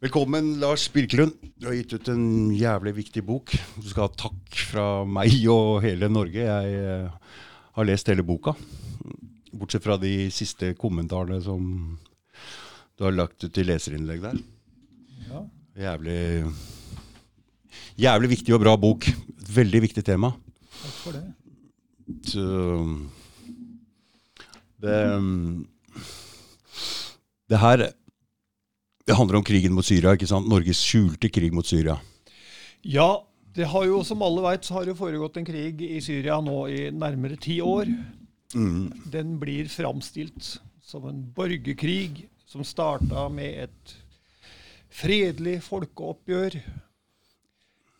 Velkommen, Lars Birkelund. Du har gitt ut en jævlig viktig bok. Du skal ha takk fra meg og hele Norge. Jeg eh, har lest hele boka. Bortsett fra de siste kommentarene som du har lagt ut i leserinnlegg der. Ja. Jævlig, jævlig viktig og bra bok. Veldig viktig tema. Takk for det. Så det, det her det handler om krigen mot Syria, ikke sant? Norges skjulte krig mot Syria. Ja, det har jo, som alle veit, så har det foregått en krig i Syria nå i nærmere ti år. Mm. Den blir framstilt som en borgerkrig som starta med et fredelig folkeoppgjør.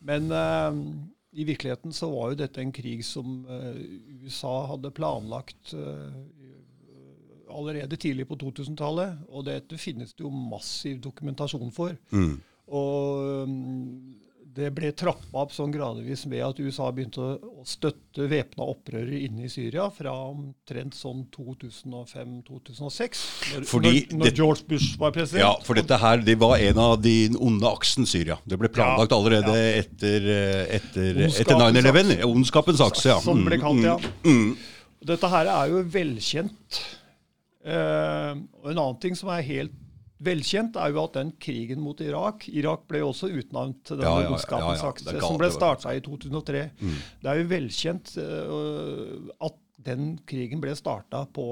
Men eh, i virkeligheten så var jo dette en krig som eh, USA hadde planlagt eh, allerede tidlig på 2000-tallet. Og dette finnes det jo massiv dokumentasjon for. Mm. Og um, det ble trappa opp sånn gradvis ved at USA begynte å, støtte væpna opprørere inne i Syria fra omtrent sånn 2005-2006, når, når, når George Bush var president. Ja, for dette her det var en av de onde aksen Syria. Det ble planlagt allerede ja. etter, eh, etter, etter 9-11. Ondskapens akse, ja. Som ble kalt, ja. Mm. Dette her er jo velkjent. Eh, og en annen ting som er helt velkjent, er jo at den krigen mot Irak Irak ble jo også utnevnt til den Ja, ja, ja, ja, er som ble starta i 2003. Mm. Det er jo velkjent uh, at den krigen ble starta på,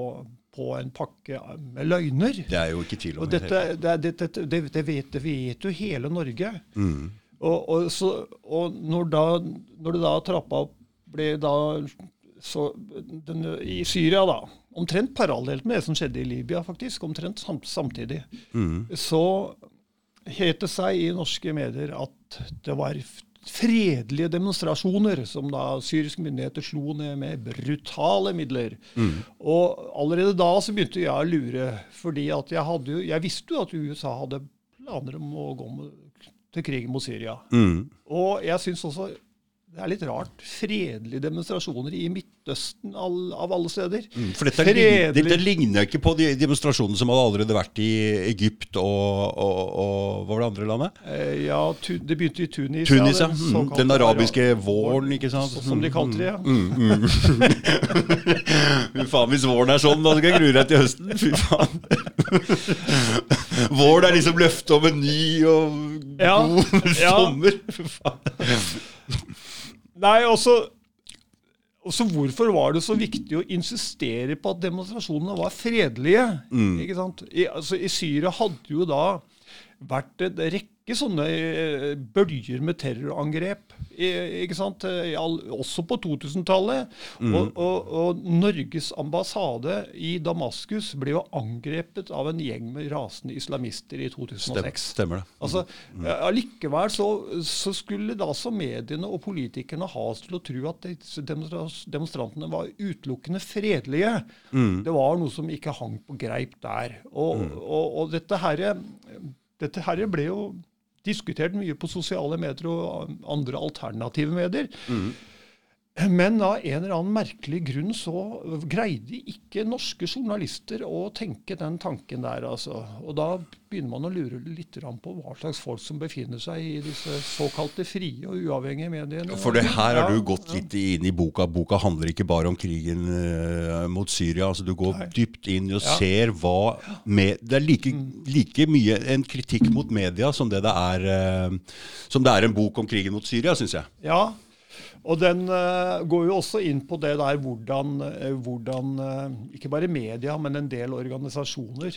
på en pakke med løgner. Det er jo ikke tvil om Og dette, det, det, det, det, vet, vet jo hele Norge. Mm. Og, og, så, og når, da, når det da trappa opp ble da så den, I Syria, da, omtrent parallelt med det som skjedde i Libya, faktisk, omtrent sam, samtidig, Mm. så het det seg i norske medier at det var fredelige demonstrasjoner som da syriske myndigheter slo ned med brutale midler. Mm. Og allerede da så begynte jeg å lure, fordi at jeg, hadde jeg visste jo at USA hadde planer om å gå med, til krig mot Syria. Mm. Og jeg syns også det er litt rart. Fredelige demonstrasjoner i Midtøsten all, av alle steder. Mm. For dette, lign- dette ligner ikke på de demonstrasjonene som hadde allerede vært i Egypt og, og, og Hva var det andre landet? Eh, ja, tu, det begynte i Tunis. Tunis, ja. den Mm. Den arabiske Arab våren, ikke sant? så- Som de kalte det, ja. Mm, mm. Fy faen, hvis våren er sånn, da skal jeg grue deg til høsten. Fy faen. Våren er liksom løftet om en ny og god ja. sommer. Fy faen. Nei, også, også hvorfor var det så viktig å insistere på at demonstrasjonene var fredelige? Mm. Ikke sant? I, altså, I Syria hadde jo da vært en rekke sånne eh, bølger med terrorangrep. Ikke sant? Også på 2000-tallet. Mm. Og, og, og Norges ambassade i Damaskus ble jo angrepet av en gjeng med rasende islamister i Stemmer, 2006. stemmer det. Altså, eh, Allikevel så, så skulle da så mediene og politikerne ha oss til å tro at demonstrantene var utelukkende fredelige. Mm. Det var noe som ikke hang på greip der. Og, og, og dette, herre dette her ble jo diskutert mye på sosiale medier og andre alternative medier. Men av en eller annen merkelig grunn så greide ikke norske journalister å tenke den tanken der. altså. Og da begynner man å lure litt på hva slags folk som befinner seg i disse såkalte frie og uavhengige mediene. For det her har du gått litt inn i boka. Boka handler ikke bare om krigen eh, mot Syria. altså Du går Nei. dypt inn og Ja. Mm. ser hva med, Det er like, like mye en kritikk mot media som det det er eh, Som det er en bok om krigen mot Syria, syns jeg. Ja, og den eh, går jo også inn på det der hvordan, eh, hvordan eh, ikke bare media, men en del organisasjoner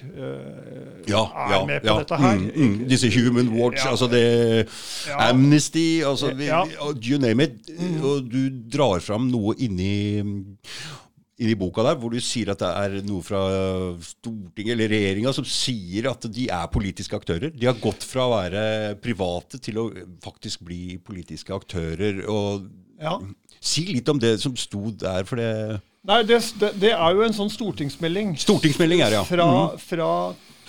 Ja, er ja, med på ja. dette her. Mm, mm. Disse Human Watch, altså det. Amnesty, altså vi. Mm. you name it. Og du drar fram noe inni inni boka der, hvor du sier at det er noe fra Stortinget eller regjeringa som sier at de er politiske aktører. De har gått fra å være private til å faktisk bli politiske aktører. og Ja. Si litt om det som sto der, for det Nei, det, det, er jo en sånn stortingsmelding Stortingsmelding er det, ja. fra, Mhm. fra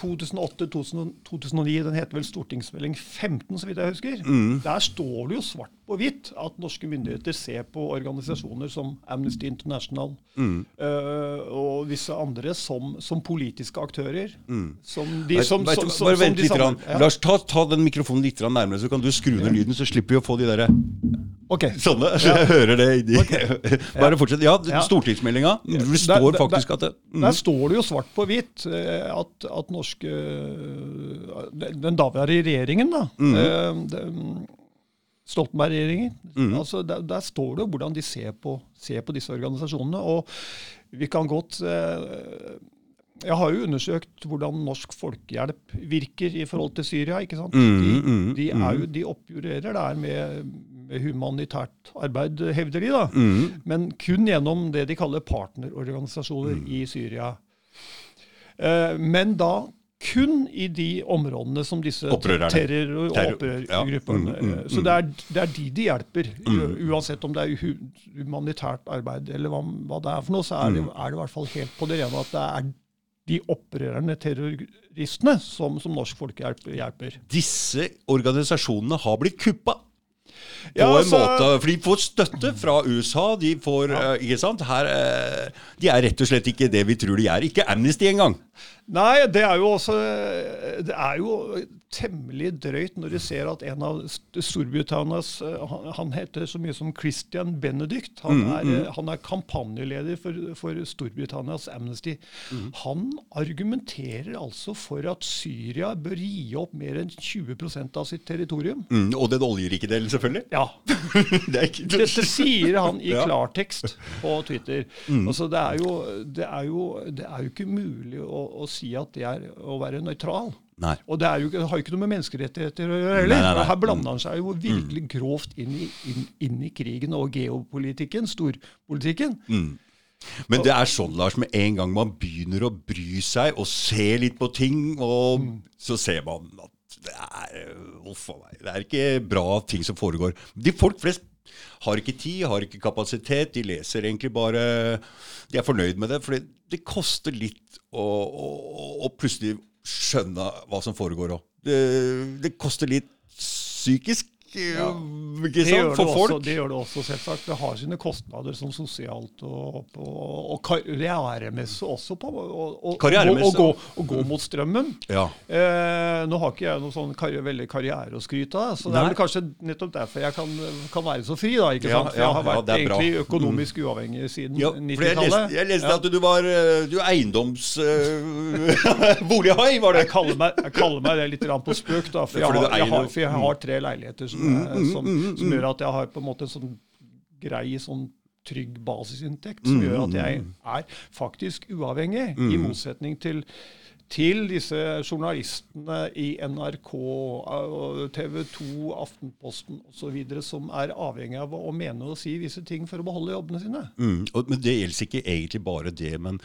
2008-2009, den heter vel stortingsmelding 15, så vidt jeg husker. Mm. Der står det jo svart på hvitt at norske myndigheter ser på organisasjoner som Amnesty International Mm. øh, og visse andre som, som politiske aktører. Som de, som, vet som, som, bare vent litt. Ja. Lars, ta, ta den mikrofonen litt nærmere, så kan du skru ned lyden, så slipper vi å få de derre Ok. sånne. Så jeg hører det inni Bare fortsett. Ja, Ja. stortingsmeldinga. Det står der- faktisk at det mm. Der står det jo svart på hvitt eh, at, at norske eh, Den daværende regjeringen, da Mhm. eh, Stoltenberg-regjeringen. Mm. altså der, der står det jo hvordan de ser på, ser på disse organisasjonene. Og vi kan godt Jeg har jo undersøkt hvordan Norsk Folkehjelp virker i forhold til Syria. ikke sant? Mhm, De, mhm, de, jo, de oppjurerer der med humanitært arbeid, hevder de. da. mm. Men kun gjennom det de kaller partnerorganisasjoner Mm. i Syria. Eh, men da kun i de områdene som disse Opprørerne. terror- og opprørgruppene ja. Mm, mm, eh, Så det er, det er de de hjelper. U- Uansett om det er humanitært arbeid eller hva, hva det er for noe, så er det, Mm. er det i hvert fall helt på det rene at det er de opprørerne, terroristene, som, som Norsk Folkehjelp hjelper. Disse organisasjonene har blitt kuppa. På Ja, en altså- måte, for De får støtte fra USA. De får, ja. ikke sant? Her, eh, de er rett og slett ikke det vi tror de er. Ikke Amnesty engang. Nei, det er jo også Det er jo temmelig drøyt når du ser at en av Storbritannias eh, Han, han heter så mye som Christian Benedict. Han Mm, er, eh, han er kampanjeleder for, for Storbritannias Amnesty. Mm. Han argumenterer altså for at Syria bør gi opp mer enn 20% av sitt territorium. Mm, og den oljerike delen, selvfølgelig. Ja, Det ikke Dette sier han i klartekst på Twitter. Altså, det, er jo, det, er jo, det er jo ikke mulig å, å si at det er å være nøytral. Nei. Og det er jo, det har jo ikke noe med menneskerettigheter å gjøre heller. Nei, nei. Her blander han seg jo virkelig grovt inn i, inn, inn i krigen og geopolitikken, storpolitikken. Men det er sånn, Lars, med en gang man begynner å bry seg og se litt på ting, og så ser man at det er Uff. Det er ikke bra ting som foregår. De folk flest har ikke tid, har ikke kapasitet. De leser egentlig bare De er fornøyd med det. For det, koster litt å, å, å plutselig skjønne hva som foregår òg. Det, det koster litt psykisk, Ja. ikke sant, For for også, folk. det gjør det også, selvsagt. Det har sine kostnader som sosialt og, og, og karrieremessig også. På, og, og, Karrieremessig, gå, og gå mot strømmen. Ja. Eh, nå har ikke jeg noe sånn karri veldig karriere å skryte av, så det er vel kanskje nettopp derfor jeg kan, kan være så fri. da, ikke sant? For jeg har vært er. Mm. egentlig økonomisk uavhengig siden Ja, for jeg leste, 90-tallet. jeg leste at du var eh, du er eiendoms... eh, bolighai, var det? Jeg kaller, meg, jeg kaller meg det litt på spøk, da, for, jeg har, jeg har, for jeg har tre leiligheter som, er- som, som gjør at jeg har på en måte en sånn grei sånn trygg basisinntekt, som gjør at jeg er faktisk uavhengig, i motsetning til til disse journalistene i NRK, TV 2, Aftenposten osv. som er avhengig av å mene og si visse ting for å beholde jobbene sine. Mm, og, men det gjelder ikke egentlig bare det, men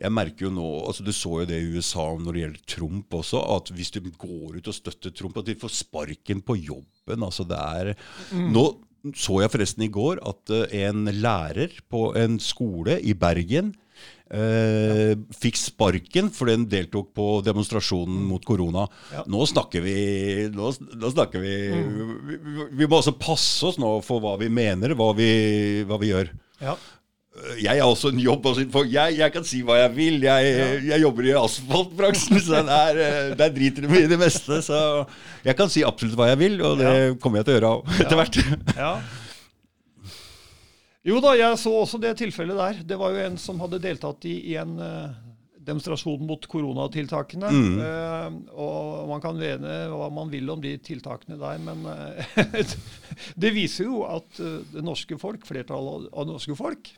jeg merker jo nå altså Du så jo det i USA når det gjelder Trump også, at hvis du går ut og støtter Trump, at de får sparken på jobben. altså det er Nå så jeg forresten i går at eh, en lærer på en skole i Bergen eh, fikk sparken fordi den deltok på demonstrasjonen mot korona. Ja. Nå snakker vi Nå, nå snakker vi, mm. vi Vi må også passe oss nå for hva vi mener, hva vi, hva vi gjør. Ja. Jeg har også en jobb. Også, jeg, jeg kan si hva jeg vil. Jeg, jeg jobber i asfaltbransjen, så der, eh, der driter de i det meste. Så jeg kan si absolutt hva jeg vil, og det Ja. kommer jeg til å gjøre etter hvert. Ja. Jo da, jeg så også det tilfellet der. Det var jo en som hadde deltatt i, i en eh, demonstrasjon mot koronatiltakene. Eh, og man kan mene hva man vil om de tiltakene der, men uh, det viser jo at eh, det norske folk, flertallet av det norske folk,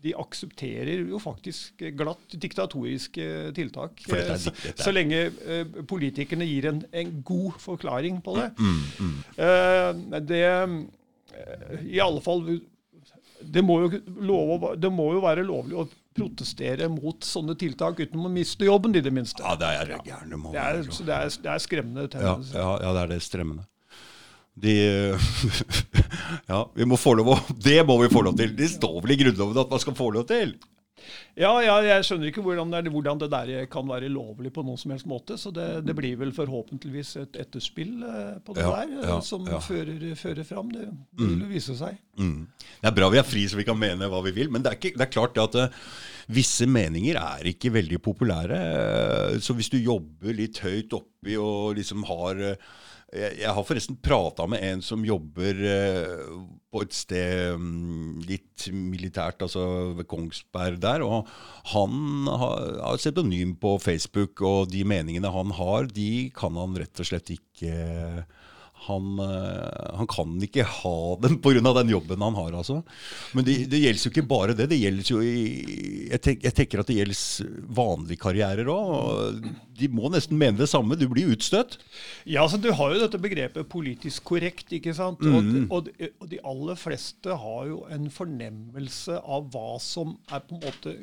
de aksepterer jo faktisk glatt diktatoriske tiltak. Så, så lenge politikerne gir en, en god forklaring på det. Mm, Eh, det I alle fall det må, jo lov, det må jo være lovlig å protestere mot sånne tiltak uten å miste jobben, i det minste. Ja, det er gærne Det er, det er, det er skremmende Ja, ja, ja, det er det stremmende. De Ja, vi må få lov å Det må vi få lov til. Det står vel i Grunnloven at man skal få lov til? Ja, ja, jeg skjønner ikke hvordan det, hvordan det, der kan være lovlig på noen som helst måte. Så det, det blir vel forhåpentligvis et etterspill eh, på det Ja, der eh, ja, som fører, fører fram. Det vil jo vise seg. Mm. Det er bra vi er fri så vi kan mene hva vi vil, men det er, ikke, det er klart at uh, visse meninger er ikke veldig populære. Uh, Så hvis du jobber litt høyt oppi og liksom har eh, jeg, jeg har forresten prata med en som jobber eh, på et sted mm, litt militært, altså ved Kongsberg der. Og han har, har pseudonym på Facebook, og de meningene han har, de kan han rett og slett ikke eh, han kan ikke ha dem pga. den jobben han har. altså. Men det, det gjelder jo ikke bare det. det gjelder jo i, jeg, tenk, jeg tenker at det gjelder vanlige karrierer òg. De må nesten mene det samme. Du blir utstøtt. Ja, altså Du har jo dette begrepet politisk korrekt. ikke sant? Og, og, de- og de aller fleste har jo en fornemmelse av hva som er på en måte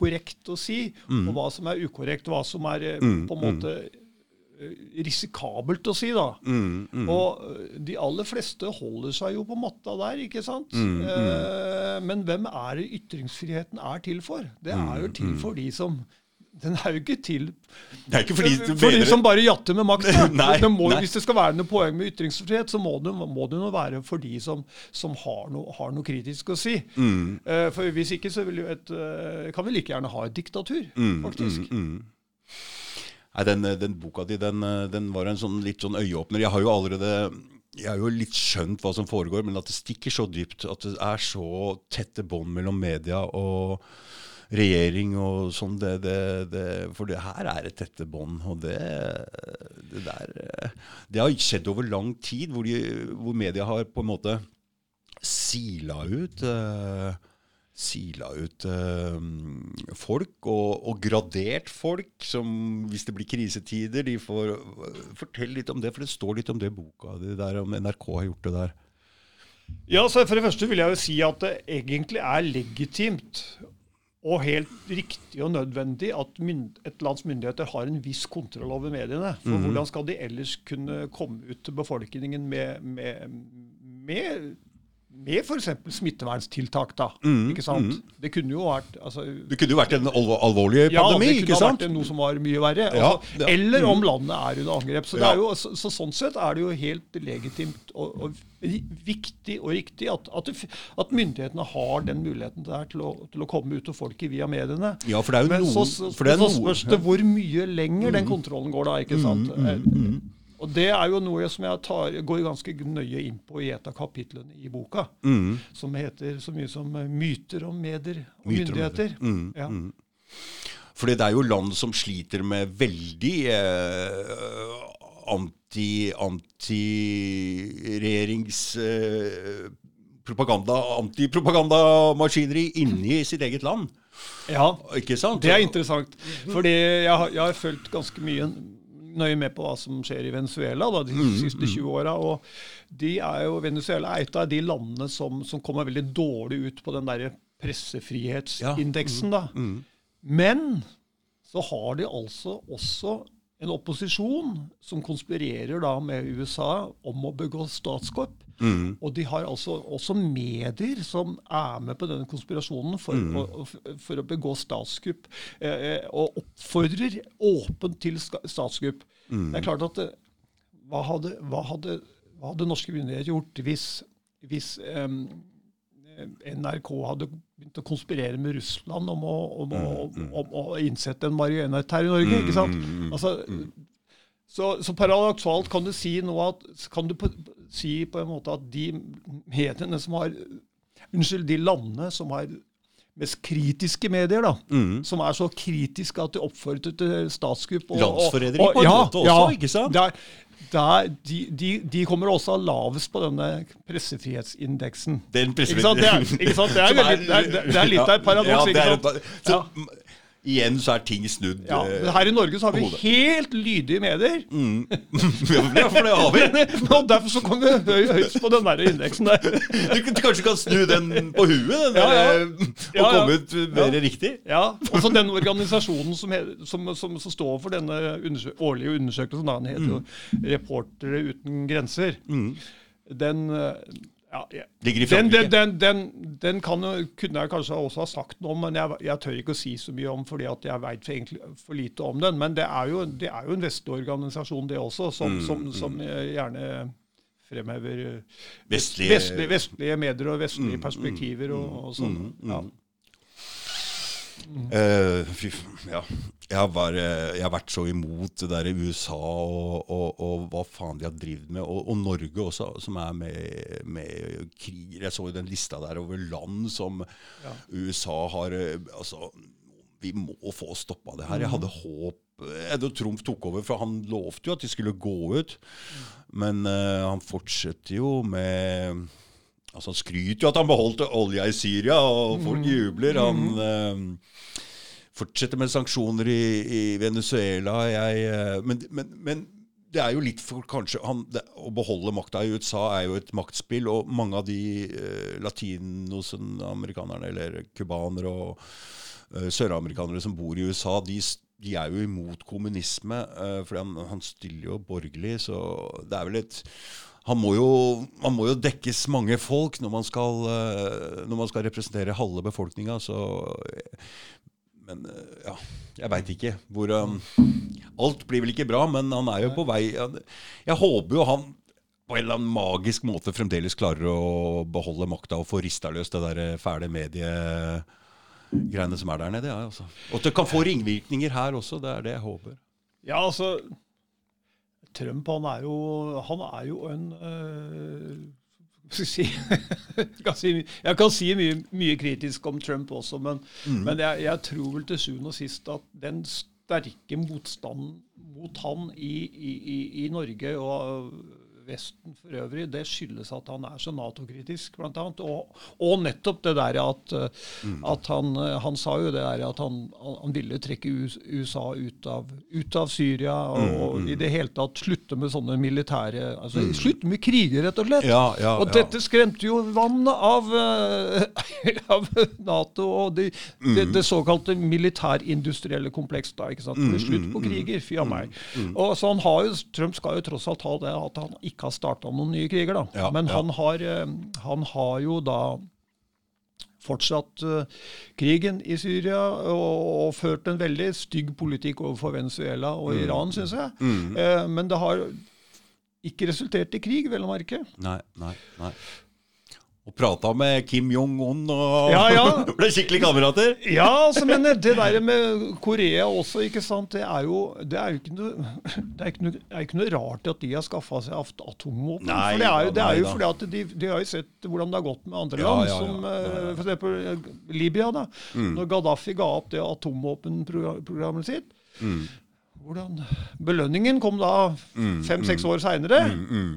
korrekt å si, og hva som er ukorrekt. Hva som er mm. på en måte eh, risikabelt å si, da. Og eh, de aller fleste holder seg jo på matta der, ikke sant? Eh, men hvem er det ytringsfriheten er til for? Det er jo til for de som Den er jo ikke til ikke fordi du for de som bare jatter med makt. Må. Hvis det skal være noe poeng med ytringsfrihet, så må det, må det noe være for de som, som har, noe, har noe kritisk å si. Mm. Uh, for Hvis ikke så vil jo et, uh, kan vi like gjerne ha et diktatur, Mm, faktisk. Nei, den, den boka di den, den var en sånn, litt sånn øyeåpner. Jeg har jo allerede jeg har jo litt skjønt hva som foregår, men at det stikker så dypt. At det er så tette bånd mellom media og regjering og sånn. Det, det, det, for det her er et tette bånd. Og det, det der eh, Det har skjedd over lang tid, hvor, de, hvor media har på en måte sila ut eh, Sila ut eh, folk og, og gradert folk som hvis det blir krisetider de får Fortell litt om det, for det står litt om det i boka. di der om NRK har gjort det der. Ja, så For det første vil jeg jo si at det egentlig er legitimt og helt riktig og nødvendig at mynd et lands myndigheter har en viss kontroll over mediene. For hvordan skal de ellers kunne komme ut til befolkningen med, med, med, med f.eks. smitteverntiltak? da, ikke sant? Det kunne jo vært altså, Det kunne jo vært en alvor, alvorlig pandemi, ja, ikke Ja, det kunne vært noe som var mye verre. Ja, Altså, det- eller om landet er under angrep. Så, det er jo, så, så sånn sett er det jo helt legitimt og, og viktig og riktig at, at, at myndighetene har den muligheten der til å, til å komme ut til folket via mediene. Ja, for det er jo Men noen så, så, for det er så spørs det hvor mye lenger den kontrollen går da. ikke sant? Eh, Og det er jo noe som jeg tar, går ganske nøye inn på i et av kapitlene i boka. Som heter så mye som eh, 'Myter om medier og Myter om myndigheter'. Ja. Mm. Fordi det er jo land som sliter med veldig eh, anti, anti-regjerings eh, propaganda, antipropagandamaskineri inni sitt eget land. ja. Det er interessant. Fordi jeg har, jeg har fulgt ganske mye nøye med på hva som skjer i Venezuela da, de siste 20 åra. Og de er jo, Venezuela er et av de landene som, som kommer veldig dårlig ut på den der pressefrihetsindeksen. da. Men så har de altså også en opposisjon som konspirerer da med USA om å begå statskupp. Og de har altså også medier som er med på denne konspirasjonen for, å, for å begå statskupp, eh, eh, og oppfordrer åpent til statskupp. Mm. Det er klart at eh, hva hadde, hva hadde, hva hadde norske myndigheter gjort hvis, hvis um, NRK hadde begynt å konspirere med Russland om å, om å, om å innsette en marionett her i Norge? ikke sant? Altså, så, så paradoksalt kan du si noe at, kan du på, si på en måte at de mediene som har Unnskyld, de landene som har mest kritiske medier, da, som er så kritiske at de oppfordrer til statskupp. Landsforræderi på en ja, måte også, ja, ikke sant? Der, der, de, de, de kommer også lavest på denne pressefrihetsindeksen. Den pressefrihetsindeksen. Ikke sant? Det er, ikke sant? Det er, veldig, det er, det er litt av et paradoks. Ja, det så, Igjen så er ting snudd. Ja, eh, men her i Norge så har vi helt lydige medier. ja, for det har vi. og derfor så kommer vi høy, høyest på den der indeksen der. Du kan- kanskje kan snu den på huet, den Ja, ja. der, og Ja, komme ut mer riktig. Ja, også den organisasjonen som, som, som, som står for denne undersø årlige undersøkelsen, da, den heter jo Reportere uten grenser. Den eh, Ja, Ligger i den, Frankrike. den, den, den, den kan, kunne jeg kanskje også ha sagt noe om, men jeg, jeg tør ikke å si så mye om fordi jeg veit for, for lite om den. Men det er jo, det er jo en vestlig organisasjon, det også, som, Mm, som, som mm. gjerne fremhever eh, Vestlige- vestlige, vestlige medier og vestlige Mm, perspektiver og, og sånn. mm, Ja. Eh, fy, ja. jeg, har jeg har vært så imot det der i USA og, og, og hva faen de har drevet med. Og, og Norge også, som er med, med kriger. Jeg så jo den lista der over land som Ja. USA har eh, Altså, vi må få stoppa det her. Jeg hadde håp eh, Trumf Trump tok over, for han lovte jo at de skulle gå ut. Men uh, han fortsetter jo med Altså Han skryter jo at han beholdt olja i Syria, og folk jubler. Han eh, fortsetter med sanksjoner i, i Venezuela. Jeg, eh, men, men, men det er jo litt for kanskje han, det, Å beholde makta i USA er jo et maktspill, og mange av de eh, latinosamerikanerne, eller cubanere og eh, søramerikanere som bor i USA, de, de er jo imot kommunisme, eh, fordi han, han stiller jo borgerlig, så det er vel et han må, jo, man må jo dekkes mange folk når man skal, eh, når man skal representere halve befolkninga, Men eh, ja, jeg veit ikke hvor um, Alt blir vel ikke bra, men han er jo på vei Jeg håper jo han på en eller annen magisk måte fremdeles klarer å beholde makta og få rista løs det der fæle mediegreiene som er der nede. Ja, altså. Og at det kan få ringvirkninger her også. Det er det jeg håper. Ja, altså Trump han er jo, han er jo en øh, si, kan si, jeg kan si mye, mye kritisk om Trump også, men, men jeg, jeg tror vel til sjuende og sist at den sterke motstanden mot han i, i, i, i Norge og Vesten for øvrig, det skyldes at han er så Nato-kritisk, annet. Og, og nettopp det der at, uh, at han, uh, han sa jo det der at han, han ville trekke USA ut av, ut av Syria, og, og i det hele tatt slutte med sånne militære altså Slutte med kriger, rett og slett. Ja, ja, og dette skremte jo vannet av, uh, av Nato og de, det, det såkalte militærindustrielle kompleks. da, ikke sant? Det slutt på kriger, fy a meg. Og så han har jo, Trump skal jo tross alt ha det at han ikke har starta noen nye kriger, da. Ja, Men ja. han har, eh, han har jo da fortsatt eh, krigen i Syria og, og ført en veldig stygg politikk overfor Venezuela og Iran, syns jeg. Mm. men det har ikke resultert i krig, vel å merke. Nei, nei, nei. Og prata med Kim Jong-un og Ja, ja. ble skikkelig kamerater. Ja, altså, men det der med Korea også, ikke sant, det er jo, det er jo ikke, noe, det er ikke, noe, er ikke noe rart at de har skaffa seg atomvåpen. Nei for det er jo, det er jo fordi at de, de har jo sett hvordan det har gått med andre land, som eh, for eksempel eh, Libya. da. Mm. Når Gaddafi ga opp det atomvåpenprogrammet sitt. Mm. Hvordan Belønningen kom da fem-seks år seinere.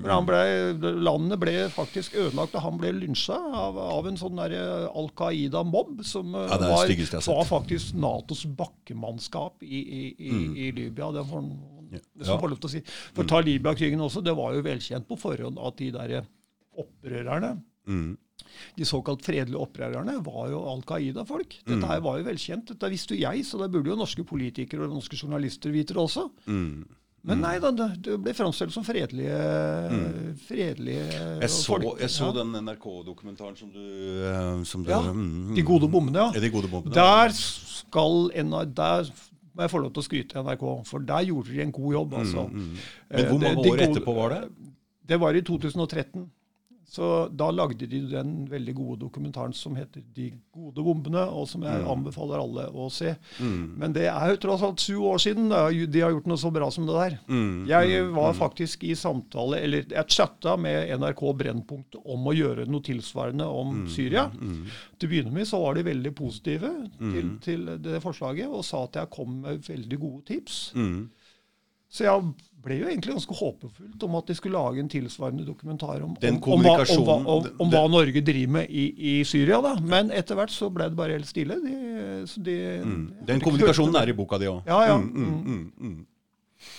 Landet ble faktisk ødelagt, og han ble lynsja av, av en sånn eh, Al Qaida-mobb, som eh, Ja, var, var faktisk Natos bakkemannskap i, i, i, i Libya. Det får, Ja. lov til å si. For ta Libya-krigen også, det var jo velkjent på forhånd at de der opprørerne Mm. De såkalt fredelige opprørerne var jo Al Qaida-folk. Dette Mm. her var jo velkjent. Dette visste jo jeg, så det burde jo norske politikere og norske journalister vite det også. Mm. Men nei da, det, det ble framstilt som fredelige, fredelige Jeg så, folk. jeg så Ja. den NRK-dokumentaren som du, eh, som du Ja, mm, De gode bommene, ja. De gode bombene. Der skal der må jeg få lov til å skryte NRK, for der gjorde de en god jobb. altså. Men Eh, hvor mange år de etterpå var det? Det var i 2013. Så da lagde de den veldig gode dokumentaren som heter 'De gode bombene', og som jeg anbefaler alle å se. Men det er jo tross alt sju år siden da de har gjort noe så bra som det der. Mm, Jeg var faktisk i samtale, eller jeg chatta med NRK Brennpunkt om å gjøre noe tilsvarende om Syria. Til å begynne med så var de veldig positive til, til det forslaget, og sa at jeg kom med veldig gode tips. Mm. Så jeg ble jo egentlig ganske håpefullt om at de skulle lage en tilsvarende dokumentar om, om, om, hva, hva, om, hva Norge driver med i, i Syria. da. Men etter hvert så ble det bare helt stille. De, så de, Den kommunikasjonen er i boka di òg. Ja, ja. Mm, mm, mm, mm.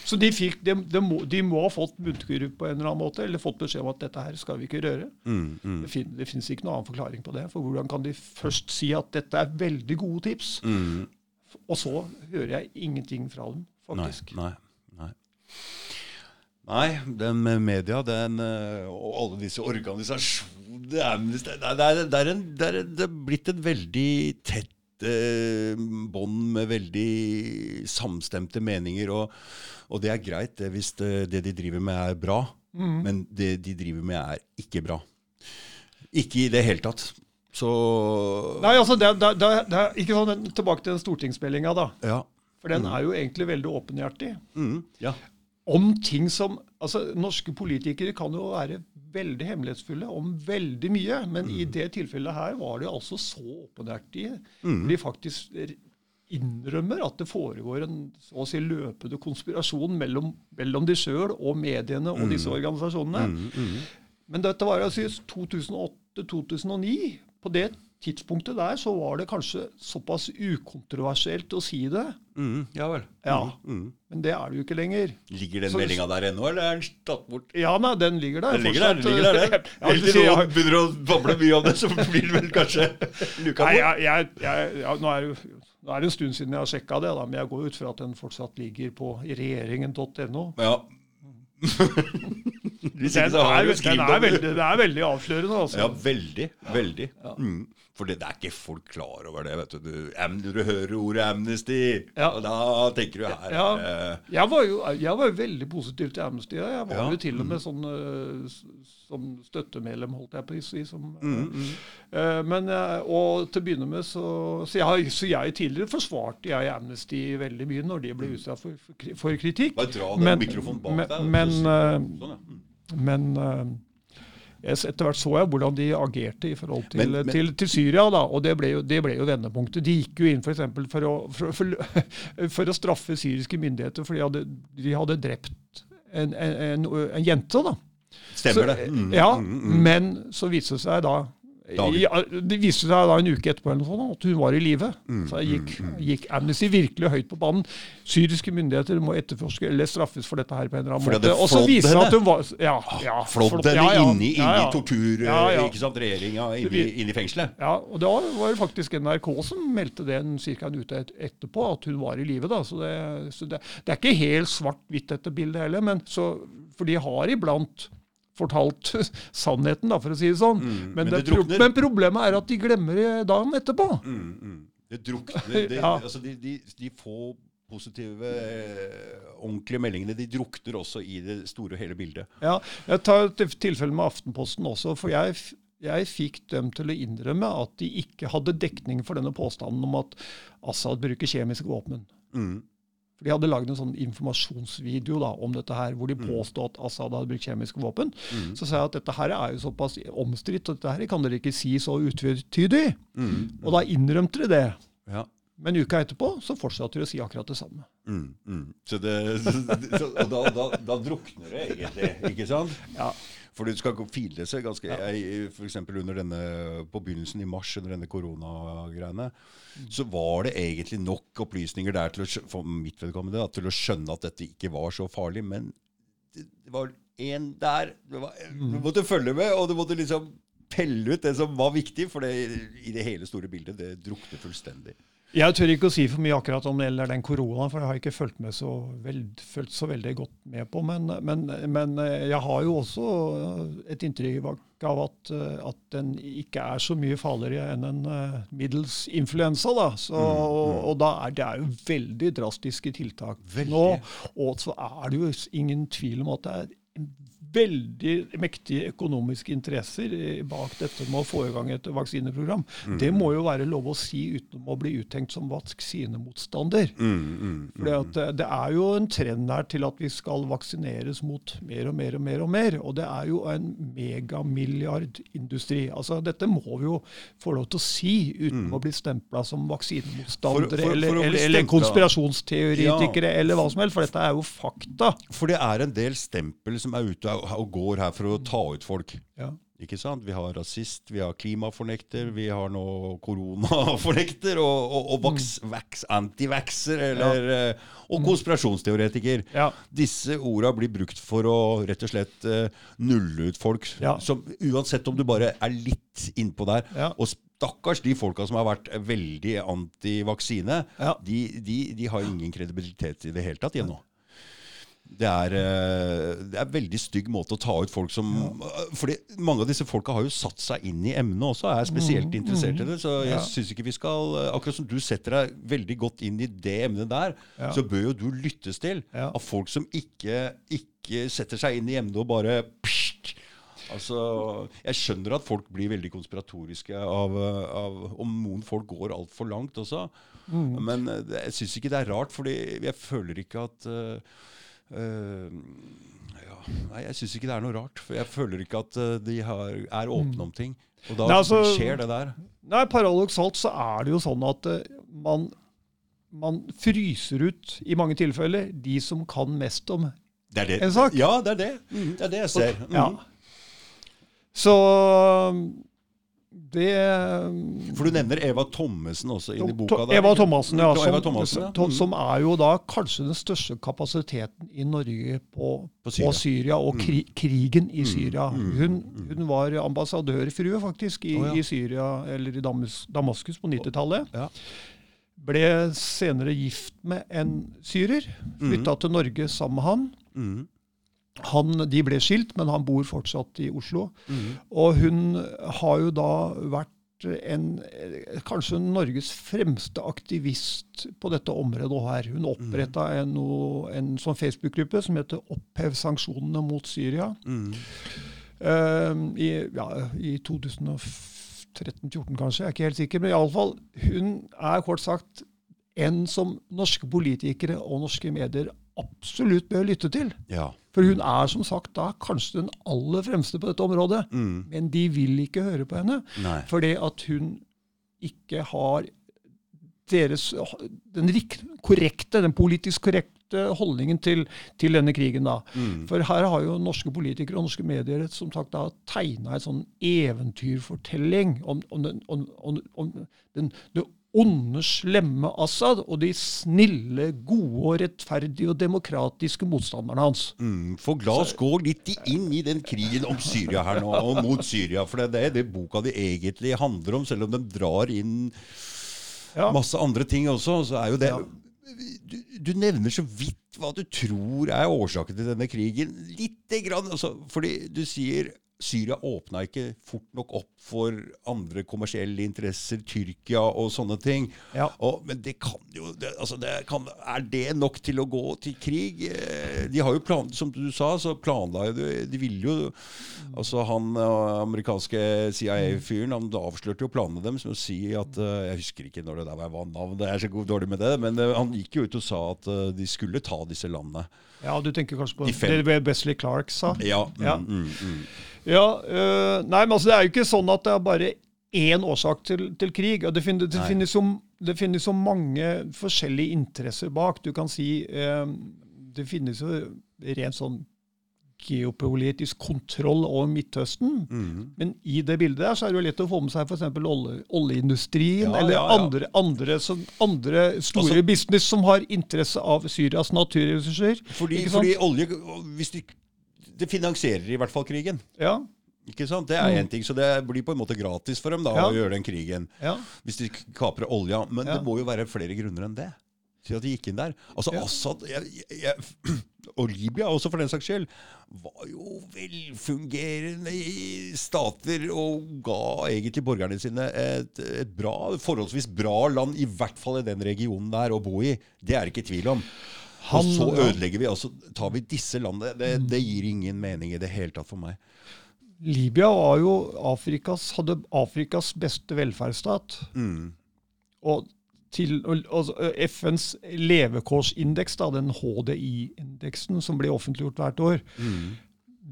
Så de, fikk, de, må, de må ha fått munnkurv på en eller annen måte, eller fått beskjed om at dette her skal vi ikke røre. Mm, mm, Det, fin, det finnes ikke noen annen forklaring på det. For hvordan kan de først si at dette er veldig gode tips, mm. og så hører jeg ingenting fra dem, faktisk. nei, nei. Nei, den med media den, eh, og alle disse organisasjonene Det er, det er, det er, en, det er, det blitt et veldig tett eh, bånd med veldig samstemte meninger. Og, og det er greit det hvis det, de driver med, er bra. Men det de driver med, er ikke bra. Ikke i det hele tatt. Så Nei, altså, det, er ikke sånn, Tilbake til den stortingsmeldinga, da. Ja. For den er jo egentlig veldig åpenhjertig. Mm, ja. Om ting som altså Norske politikere kan jo være veldig hemmelighetsfulle om veldig mye, men i det tilfellet her var det altså så åpenhjertige. De faktisk innrømmer at det foregår en så å si løpende konspirasjon mellom, mellom de sjøl og mediene og disse organisasjonene. Men dette var altså 2008-2009. På det tidspunktet der så var det kanskje såpass ukontroversielt å si det. Mm, ja vel. Ja. Mm. Men det er det jo ikke lenger. Ligger den Så- meldinga der ennå, eller er den tatt bort? Ja, nei, den ligger der Den ligger der, den ligger der, det. Ja, du Helt til noen begynner å bable mye om det, så blir det vel kanskje luka Nei, bort. jeg, jeg, jeg, ja, nå, er det, nå er det en stund siden jeg har sjekka det, da, men jeg går ut fra at den fortsatt ligger på regjeringen.no. Ja. Hvis Den, er, du den er, det. veldig, det er veldig avslørende. Altså. Ja, veldig. Veldig. Mm. For det, det er ikke folk klar over det. vet du. du du hører ordet amnesty, Ja. og da tenker du her Ja. eh, Jeg var, jo, jeg var jo veldig positiv til Amnesty. ja. Jeg var jo til og med sånn eh, som støttemedlem, holdt jeg på å si. Som, mm, Mm, eh, men, eh, og til å begynne med så Så jeg, så jeg tidligere forsvarte jeg Amnesty veldig mye når de ble utsatt for, for, kritikk. Bare dra den mikrofonen bak men, deg, Men, eh, Sånn. Mm. men eh, etter hvert så jeg hvordan de agerte i forhold til, Men- men- til, til Syria. da, og Det ble jo, det ble jo vendepunktet. De gikk jo inn for, eksempel for, å, for, for, for å straffe syriske myndigheter fordi de hadde, de hadde drept en, en, en, en jente. da. Stemmer Så, det. Mm, ja, mm, mm. men så viste det seg da. Ja, Det viste seg da en uke etterpå at hun var i live. Mm, Så gikk, gikk Amnesty virkelig høyt på banen. Syriske myndigheter må etterforske eller straffes for dette her på en eller annen For måte. Og så viste det at hun var ja, ja, Flådd henne ja, ja, inni, inni tortur, ikke sant, regjeringa, inni, inni fengselet. Ja, og da var det faktisk NRK som meldte det ca. cirka en uke etterpå, at hun var i live. Så, det, så det, det er ikke helt svart-hvitt dette bildet heller, men så, for de har iblant fortalt sannheten, da, for å si det sånn. Mm, men, men det det pro men problemet er at de glemmer det dagen etterpå. Mm, mm. Det drukner det, Ja. altså de, de, de få positive, eh, ordentlige meldingene de drukner også i det store og hele bildet. Ja, Jeg tar et tilfelle med Aftenposten også. for jeg, jeg fikk dem til å innrømme at de ikke hadde dekning for denne påstanden om at Assad bruker kjemiske våpen. Mm. For De hadde lagd en sånn informasjonsvideo da, om dette her, hvor de Mm. påstod at Assad hadde brukt kjemiske våpen. Så sa jeg at dette her er jo såpass omstridt, og dette her kan dere ikke si så utvetydig. Mm. Og da innrømte de det. Ja. Men uka etterpå så fortsatte de å si akkurat det samme. Mm, mm. Så det, så, og da, da, da drukner det egentlig, ikke sant? Ja. For du skal file seg ganske jeg, For eksempel under denne, på begynnelsen i mars, under denne koronagreiene, så var det egentlig nok opplysninger der til å, for mitt vedkommende da, til å skjønne at dette ikke var så farlig. Men det, det var en der det var, Du måtte følge med, og du måtte liksom pelle ut det som var viktig, for det, i det hele store bildet, det drukner fullstendig. Jeg tør ikke å si for mye akkurat om det gjelder den koronaen, for det har jeg ikke fulgt, så, veld, fulgt så veldig godt med på. Men, men, men eh, jeg har jo også et inntrykk av at, eh, at den ikke er så mye farligere enn en eh, middels influensa. Da. Så, og, og da er det er jo veldig drastiske tiltak Veldig. nå. Og så er det jo ingen tvil om at det er en veldig mektige økonomiske interesser eh, bak dette med å få i gang et vaksineprogram. Det må jo være lov å si uten å bli uttenkt som vaksinemotstander. Mm, mm, Fordi at eh, Det er jo en trend her til at vi skal vaksineres mot mer og mer og mer. Og mer, og det er jo en megamilliardindustri. Altså, dette må vi jo få lov til å si uten å bli stempla som vaksinemotstandere For- for- for eller, eller, eller konspirasjonsteoretikere konspirasjonsteoretikere eller hva som helst, for dette er jo fakta. For det er en del stempel som er ute og og går her for å ta ut folk. Ja. Ikke sant? Vi har rasist, vi har klimafornekter, vi har nå koronafornekter, og, og, og vaks, antivaxer, eller, ja. og konspirasjonsteoretiker. Ja. Disse orda blir brukt for å rett og slett eh, nulle ut folk. Ja. Som, uansett om du bare er litt innpå der. Og stakkars de folka som har vært veldig antivaksine, de, de, de har ingen kredibilitet i det hele tatt ennå. Det er, eh, det er en veldig stygg måte å ta ut folk som Fordi mange av disse folka har jo satt seg inn i emnet også, er spesielt interessert i det. Så jeg Mm. Ja. syns ikke vi skal eh, Akkurat som du setter deg veldig godt inn i det emnet der, Ja. så bør jo du lyttes til Ja. av folk som ikke, ikke setter seg inn i emnet og bare pst, Altså, Jeg skjønner at folk blir veldig konspiratoriske av, eh, av om noen folk går altfor langt også. Mm. Men eh, jeg syns ikke det er rart, fordi jeg føler ikke at eh, eh, ja, Nei, jeg syns ikke det er noe rart. For jeg føler ikke at eh, de har, er åpne om ting. Og da Nei, altså- skjer det der. Nei, Paradoksalt så er det jo sånn at eh, man, man fryser ut, i mange tilfeller, de som kan mest om Det det. En sak? Ja, det er det. Mm, det er det jeg ser. Mm. Ja. Så det For du nevner Eva Thommessen også inni boka. To- der. Eva Thomassen, ja. Eva Som, Thomassen, ja. Mm. som er jo da kanskje den største kapasiteten i Norge på, På Syria. Syria, og kri, krigen i Syria. mm, Hun, hun var ambassadørfrue faktisk i, oh, ja. i Syria, eller i Damas, Damaskus på 90-tallet. Ja. Ble senere gift med en syrer. Flytta til Norge sammen med han. Mm. Han. De ble skilt, men han bor fortsatt i Oslo. Mm. Og hun har jo da vært en, kanskje Norges fremste aktivist på dette området her. Hun oppretta en, en sånn Facebook-gruppe som heter 'Opphev sanksjonene mot Syria'. Mm. eh, i, ja, i 2013-2014 kanskje, jeg er ikke helt sikker. Men iallfall, hun er kort sagt en som norske politikere og norske medier absolutt bør lytte til. Ja. For hun er som sagt da kanskje den aller fremste på dette området. Mm. Men de vil ikke høre på henne. Nei. Fordi at hun ikke har deres, den korrekte, den politisk korrekte holdningen til, til denne krigen. da. Mm. For her har jo norske politikere og norske medier som sagt da tegna en sånn eventyrfortelling om, om, den, om, om den, det onde, slemme Assad og de snille, gode, og rettferdige og demokratiske motstanderne hans. Mm, for la oss gå litt inn i den krigen om Syria her nå, og mot Syria. For det er det boka di egentlig handler om, selv om den drar inn Ja. masse andre ting også. Så er jo det Ja. du, du nevner så vidt hva du tror er årsaken til denne krigen. Lite grann. Altså, fordi du sier Syria åpna ikke fort nok opp for andre kommersielle interesser, Tyrkia og sånne ting. Ja. Og, men det kan jo det, altså det kan, Er det nok til å gå til krig? Eh, De har jo plan, Som du sa, så planla jo de ville jo Altså Han eh, amerikanske CIA-fyren Han avslørte jo planene deres med å si at eh, Jeg husker ikke når det der var navnet, jeg er så god, dårlig med det, men han gikk jo ut og sa at de skulle ta disse landene. Ja, du tenker kanskje på De det Wesley Clark sa? Ja. Mm, Ja. Mm, mm. Ja, øh, nei, men altså, Det er jo ikke sånn at det er bare én årsak til, til krig. og Det, finnes, det, finnes så, det finnes så mange forskjellige interesser bak. Du kan si øh, Det finnes jo rent sånn geopolitisk kontroll over Midtøsten. Mm. Men i det bildet der så er det jo lett å få med seg f.eks. Olje, oljeindustrien Ja, eller ja, ja. Andre, andre, som, andre store Altså- business som har interesse av Syrias naturressurser. Fordi, fordi olje hvis de, Det finansierer i hvert fall krigen. Ja, Ikke sant? Det er én ting, så det blir på en måte gratis for dem da, Mm. Ja. å gjøre den krigen. ja. Hvis de kaprer olja. Men Ja. det må jo være flere grunner enn det. Til at de gikk inn der. Altså. Assad jeg, jeg, og Libya også, for den saks skyld, var jo velfungerende stater og ga egentlig borgerne sine et, et bra, forholdsvis bra land, i hvert fall i den regionen der, å bo i. Det er det ikke tvil om. Han- og så ødelegger vi, og så tar vi disse landene. Det, det gir ingen mening i det hele tatt for meg. Libya var jo Afrikas, hadde Afrikas beste velferdsstat. Mm. Og til og, og FNs levekårsindeks, da, den HDI-indeksen som blir offentliggjort hvert år, Mm.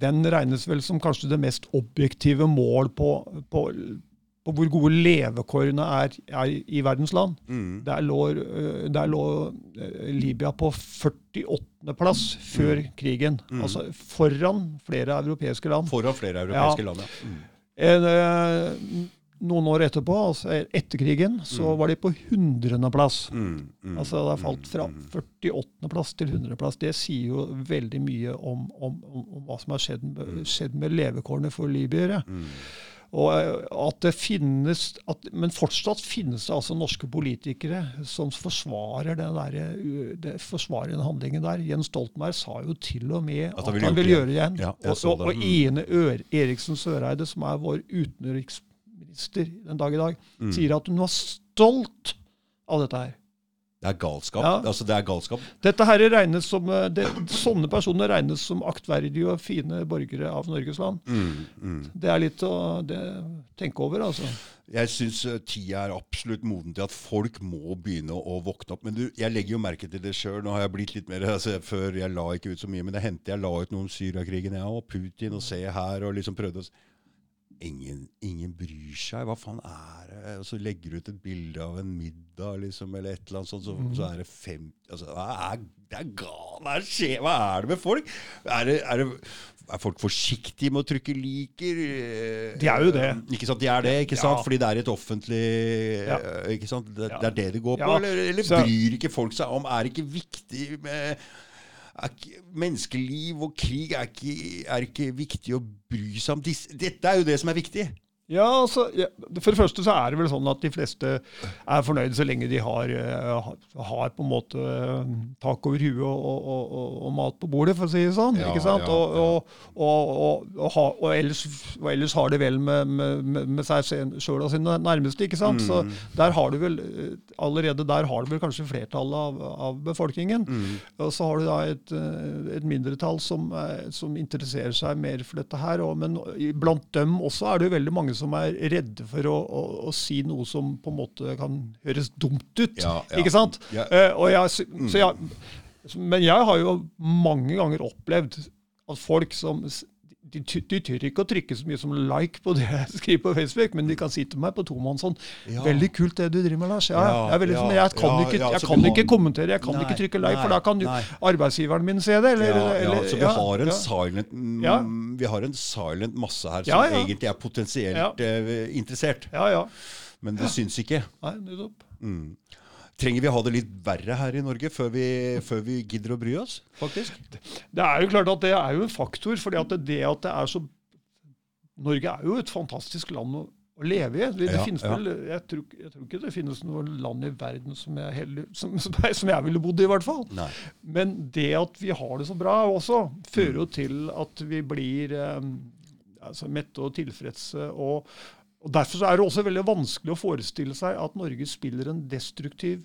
den regnes vel som kanskje det mest objektive mål på, på, på hvor gode levekårene er, er i verdens land. Mm. Der lå, øh, der lå øh, Libya på 48. plass før krigen. Altså foran flere europeiske land. Foran flere europeiske land, ja. Mm. En, eh, noen år etterpå, altså etter krigen, så var de på 100. plass. Mm, mm, Altså det har falt fra 48. plass til 100. plass. Det sier jo veldig mye om, om, om, om hva som har skjedd med, skjedd med levekårene for libyere. mm. Og eh, at det finnes, at, Men fortsatt finnes det altså norske politikere som forsvarer den, der, det, forsvarer den handlingen der. Jens Stoltenberg sa jo til og med At han ville han vil gjøre det igjen. Ja, og, så og, og Ine Ør, Eriksen Søreide, som er vår utenriksminister den dag i dag, Mm. sier at hun var stolt av dette her. Det er galskap. Ja. Altså, det er galskap. Dette her regnes som, eh, det, Sånne personer regnes som aktverdige og fine borgere av Norges land. Mm, mm. Det er litt å det, tenke over, altså. Jeg syns tida er absolutt moden til at folk må begynne å våkne opp. Men du, jeg legger jo merke til det sjøl. Nå har jeg blitt litt mer altså, Før jeg la ikke ut så mye, men det hendte jeg la ut noe om Syriakrigen, jeg og Putin, og se her, og liksom prøvde å Ingen, ingen bryr seg. Hva faen er det? Og så legger du ut et bilde av en middag, liksom, eller et eller annet sånt, så, så er det fem altså, hva er, Det er galt! hva, hva er det med folk? Er, det, er, det, er folk forsiktige med å trykke liker? De er jo det. Ikke sant, de er det, ikke sant? Ja. Fordi det er et offentlig Ja. eh, ikke sant? Det, det er det det går på? Ja. Eller, eller bryr ikke folk seg om? Er det ikke viktig med ikke, Menneskeliv og krig er ikke, er ikke viktig å bry seg om. Disse, dette er jo det som er viktig. Ja, altså, ja, For det første så er det vel sånn at de fleste er fornøyde så lenge de har, eh, har- på en måte eh, tak over huet og, og, og, og, mat på bordet, for å si det sånn. Ja, ikke sant? ja, Og, ellers, og ellers har det vel med, med, med seg sjøl og sine nærmeste. ikke sant? Mm. Så der har du vel, Allerede der har du vel kanskje flertallet av, av befolkningen. Mm. Og så har du da et, eh, et mindretall som, som interesserer seg mer for dette her. Og, men blant dem også er det jo veldig mange som er redde for å, å, å si noe som på en måte kan høres dumt ut. Ja, ja. Ikke sant? Ja. Uh, og jeg, så jeg, men jeg har jo mange ganger opplevd at folk som de, de tør ikke å trykke så mye som like på det jeg skriver på Facebook, men de kan si til meg på tomannshånd sånn Ja. 'Veldig kult det du driver med, Lars.' Ja, Ja, jeg, veldig, ja, jeg kan, ikke, jeg så kan ikke kommentere, jeg kan Nei, ikke trykke like, for da kan nei. arbeidsgiveren min se det. Eller, eller, så vi ja, har silent mm. Vi har en silent masse her som egentlig er potensielt Ja. eh, interessert. Men det syns ikke. Nei, nettopp. Mm. Trenger vi ha det litt verre her i Norge før vi, før vi gidder å bry oss, faktisk? Det er jo klart at det er jo en faktor, fordi at det, det at det er så Norge er jo et fantastisk land å, å leve i. Det, det Ja, ja. vel, jeg, tror, jeg tror ikke det finnes noe land i verden som jeg, heller, som, som, jeg, som jeg ville bodd i, i hvert fall. Nei. Men det at vi har det så bra også, fører jo til at vi blir eh, altså mette og tilfredse. Og, og Derfor så er det også veldig vanskelig å forestille seg at Norge spiller en destruktiv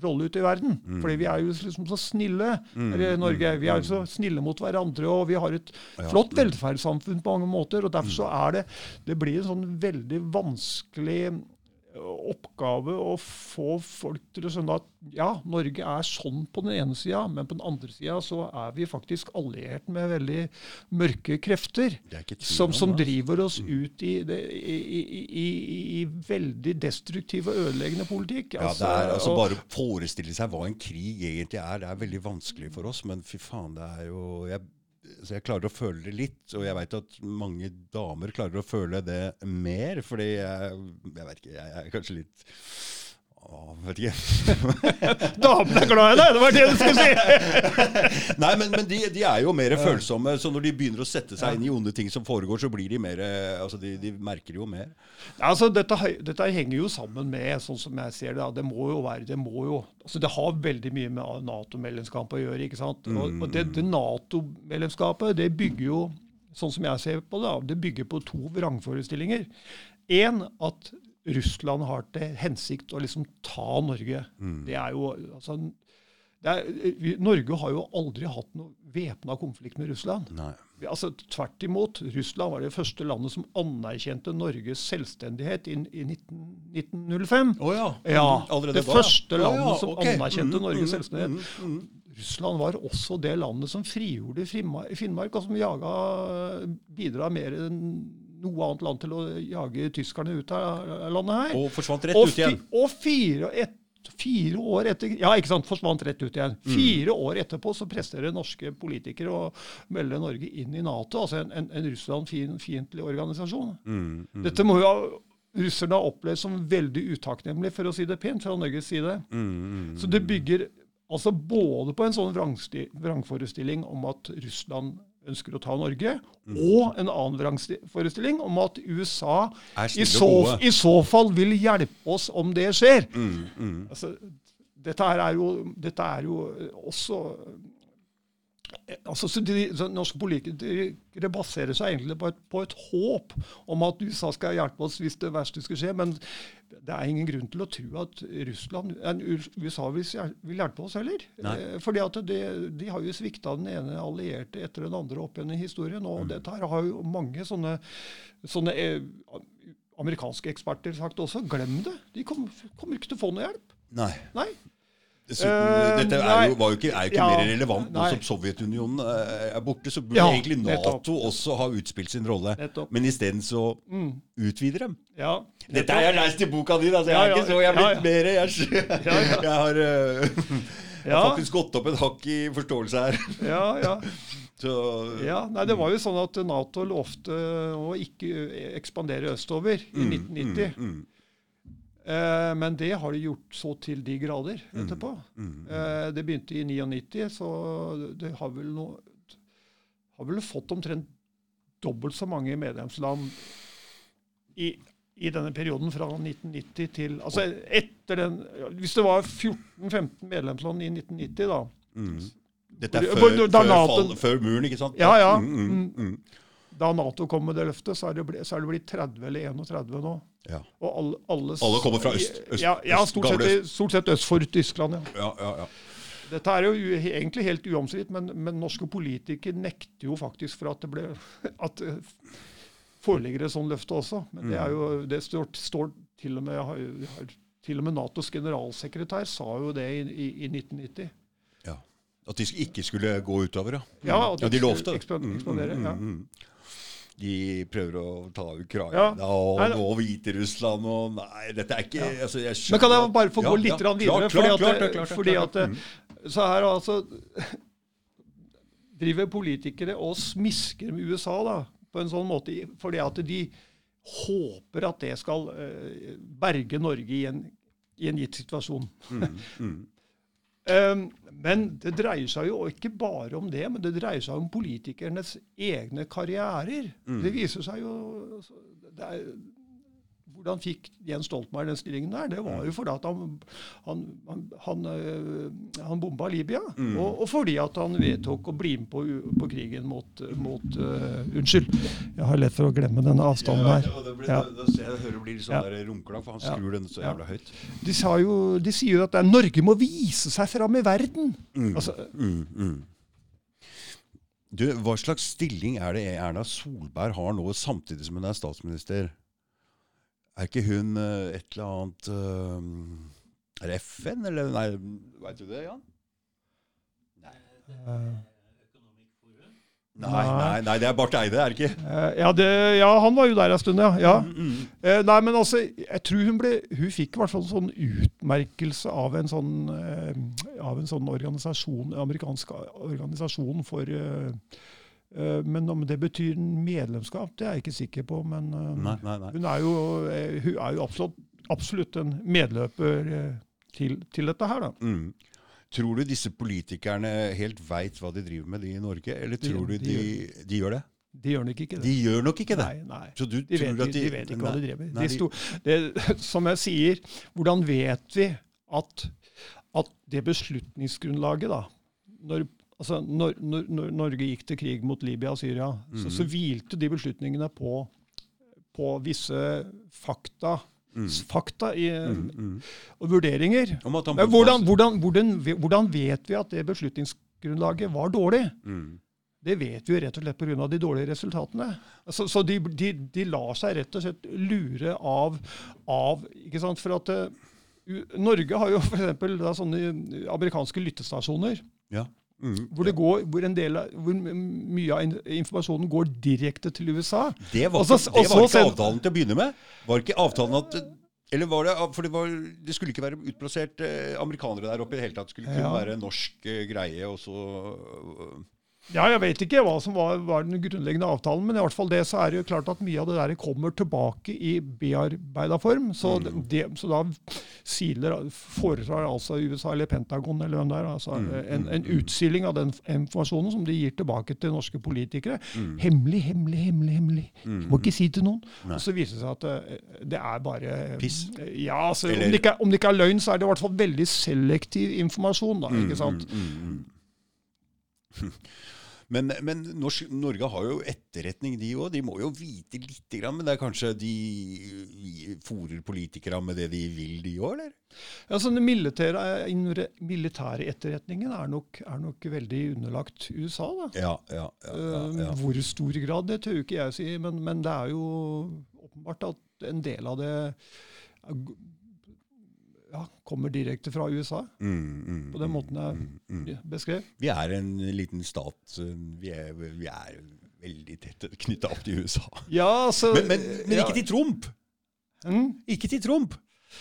rolle ute i verden. Fordi vi er jo liksom så snille. Mm, i Norge. Vi er jo så snille mot hverandre, og vi har et flott velferdssamfunn på mange måter. og Derfor så er det Det blir en sånn veldig vanskelig oppgave å få folk til å skjønne at ja, Norge er sånn på den ene sida, men på den andre sida så er vi faktisk alliert med veldig mørke krefter. Er tvil Som, som driver oss ut i, det, i, i, i, i veldig destruktiv og ødeleggende politikk. Ja, det er altså Bare å forestille seg hva en krig egentlig er, det er veldig vanskelig for oss. Men fy faen, det er jo jeg, så jeg klarer å føle det litt, og jeg veit at mange damer klarer å føle det mer. Fordi jeg, jeg vet ikke, jeg er kanskje litt Å, vet ikke. Damene er glad i deg! Det var det du skulle si! Nei, men, men de, de er jo mer følsomme. Så når de begynner å sette seg inn i onde ting som foregår, så blir de mer Altså, de, de merker jo mer. Altså, dette, dette henger jo sammen med, sånn som jeg ser det, det må jo være, det må jo, altså det har veldig mye med Nato-medlemskapet å gjøre. ikke sant? Og, og det, det Nato-medlemskapet det bygger jo, sånn som jeg ser på det, det bygger på to vrangforestillinger. Én at Russland har til hensikt å liksom ta Norge. Det er jo altså, det er, vi, Norge har jo aldri hatt noe væpna konflikt med Russland. Vi- Altså, Tvert imot. Russland var det første landet som anerkjente Norges selvstendighet i, i 19, 1905. Oh, ja. Ja, Allerede Det da, første Ja, landet ja, som anerkjente Mm, Norges mm, selvstendighet. mm, mm. Russland var også det landet som frigjorde Finnmark og som jaga, bidra mer enn noe annet land til å jage tyskerne ut av landet her. Og forsvant rett Og, ut igjen. og fire, et, fire år etter Ja, ikke sant, forsvant rett ut igjen. Mm. Fire år etterpå så presterer norske politikere å melde Norge inn i Nato, altså en, en, en Russland-fiendtlig organisasjon. Mm, mm, Dette må jo russerne ha opplevd som veldig utakknemlig, for å si det pent, fra Norges side. mm, mm. Så det bygger altså både på en sånn vrangforestilling om at Russland ønsker å ta Norge, og en annen vrangforestilling om at USA i så, i så fall vil hjelpe oss om det skjer. Mm, mm. Altså, dette, er jo, dette er jo også altså, så de, så Norske politikere baserer seg egentlig på et, på et håp om at USA skal hjelpe oss hvis det verste skulle skje. Men det er ingen grunn til å tro at Russland, USA vil, vil hjelpe oss heller. Nei. Eh, Fordi at det, de har jo svikta den ene allierte etter den andre opp gjennom historien. Og Mm. dette her har jo mange sånne, sånne eh, amerikanske eksperter sagt også. Glem det. De kommer, kommer ikke til å få noe hjelp. Nei. Nei. Dessuten, Eh, dette er jo, var jo ikke, er jo ikke Ja, mer relevant nå som Sovjetunionen eh, er borte. Så burde Ja, egentlig Nato nettopp. også ha utspilt sin rolle. Nettopp. Men isteden så Mm. utvider dem. Ja, Dette har jeg lest i boka di, altså. Jeg Ja, er ikke så jeg har blitt mer Jeg, jeg har, uh, jeg har faktisk gått opp et hakk i forståelse her. ja, ja. Så ja. Nei, det var jo sånn at Nato lovte å ikke ekspandere østover i 1990. mm, Eh, men det har de gjort så til de grader etterpå. mm, Eh, det begynte i 99, så det har vel, noe, har vel fått omtrent dobbelt så mange medlemsland i, i denne perioden fra 1990 til Altså etter den Hvis det var 14-15 medlemsland i 1990, da mm. Dette er før, hvor- da før, NATO- fall, før muren, ikke sant? Ja, ja. Mm, mm, mm. Da Nato kom med det løftet, så er det, blitt, så er det blitt 30 eller 31 nå. Ja. Og alle, alle, Alle kommer fra øst- øst- ja, ja stort, sett, stort sett øst for Tyskland. ja. Ja, ja, ja. Dette er jo egentlig helt uomstridt, men, men norske politikere nekter jo faktisk for at det ble at foreligger et sånt løfte også. Men det, er jo, det står, står til, og med, har, til og med Natos generalsekretær sa jo det i, i, i 1990. ja. At de ikke skulle gå utover, ja. Ja, at ja de de lovte det. ekspandere, ja. mm. De prøver å ta Ukraina Ja. og Nei, nå Hviterussland og Nei, dette er ikke altså, jeg Men kan jeg bare få Ja, gå litt ja, videre? Klart, fordi at, klart, klart, klart, fordi klart. at Mm. Så her altså driver politikere og smisker med USA da, på en sånn måte fordi at de håper at det skal eh, berge Norge i en, i en gitt situasjon. Mm, mm. Um, men det dreier seg jo ikke bare om det, men det dreier seg om politikernes egne karrierer. Mm. Det viser seg jo det er, Hvordan fikk Jens Stoltenberg den stillingen der? Det var jo fordi at han, han, han, han, han bomba Libya. Mm. Og, og fordi at han vedtok å bli med på, på krigen mot, mot uh, Unnskyld, jeg har lett for å glemme denne avstanden her. ja, det blir, Ja. da, da ser jeg det hører det blir litt sånn Ja. rumklang, for han Ja. skrur den så Ja. jævla høyt. De, sa jo, de sier jo at det er, Norge må vise seg fram i verden. Mm. Altså, Mm, mm. Du, Hva slags stilling er det Erna Solberg har nå, samtidig som hun er statsminister? Er ikke hun eh, et eller annet eh, Er det FN, eller Nei, veit du det, Jan? Nei. Nei, nei, nei, det er Barth Eide, er det ikke? Eh, Ja, det, ja, han var jo der en stund, ja. ja. Mm, Eh, nei, men altså, jeg tror hun ble Hun fikk i hvert fall en sånn utmerkelse av en sånn eh, Av en sånn organisasjon, amerikansk organisasjon for eh, eh, Men om det betyr medlemskap, det er jeg ikke sikker på. Men eh, Nei, nei, nei. hun er jo, eh, hun er jo absolutt, absolutt en medløper eh, til, til dette her, da. Mm. Tror du disse politikerne helt veit hva de driver med, de i Norge? Eller De- tror du de de, de gjør det? De gjør nok ikke det. De gjør nok ikke det. Nei, nei. Så du De tror vet, at de, de vet ikke hva de driver med. sto, det, som jeg sier, hvordan vet vi at, at det beslutningsgrunnlaget, da når, altså når, når, når Norge gikk til krig mot Libya og Syria, så, Mhm. så hvilte de beslutningene på, på visse fakta, Mm. fakta i, Mm, mm. og vurderinger. Hvordan, hvordan, hvordan, hvordan vet vi at det beslutningsgrunnlaget var dårlig? Mm. Det vet vi jo rett og slett pga. de dårlige resultatene. Så, så de, de, de lar seg rett og slett lure av, av ikke sant? For at uh, Norge har jo f.eks. sånne amerikanske lyttestasjoner. Ja. Mm. Hvor, det går, hvor, en del av, hvor mye av informasjonen går direkte til USA. Det var, Og så- ikke, det var ikke avtalen til å begynne med. Var ikke avtalen at Eller var det For det, var, det skulle ikke være utplassert eh, amerikanere der oppe i det hele tatt. Det skulle kun Ja. være norsk eh, greie, og så Ja, jeg vet ikke hva som var, var, den grunnleggende avtalen, men i hvert fall det så er det jo klart at mye av det der kommer tilbake i bearbeida form. Så, mm. det, så da siler, foretar altså USA eller Pentagon eller hvem det er, altså mm. en, en, mm. utsiling av den informasjonen som de gir tilbake til norske politikere. Mm. Hemmelig, hemmelig, hemmelig. hemmelig. Mm. Må ikke si til noen. Nei. Og så viser det seg at det, eh, det er bare Piss? Ja, altså, om, det ikke, om, det ikke, er løgn, så er det i hvert fall veldig selektiv informasjon. da, ikke sant? Men, men Norsk, Norge har jo etterretning, de òg. De må jo vite lite grann. Men det er kanskje de fòrer politikere med det de vil, de òg, eller? Ja, så Den militære, militære etterretningen er nok, er nok, veldig underlagt USA. da. Ja, ja, ja, ja, ja. Hvor stor grad, det tør ikke jeg å si. Men, men det er jo åpenbart at en del av det ja, kommer direkte fra USA. Mm, mm, på den måten jeg mm, mm. beskrev. Vi er en liten stat. Vi er, vi er veldig tett knytta opp til USA. Ja, så, men, men, men ja. ikke til Trump! Mm? Ikke til Trump!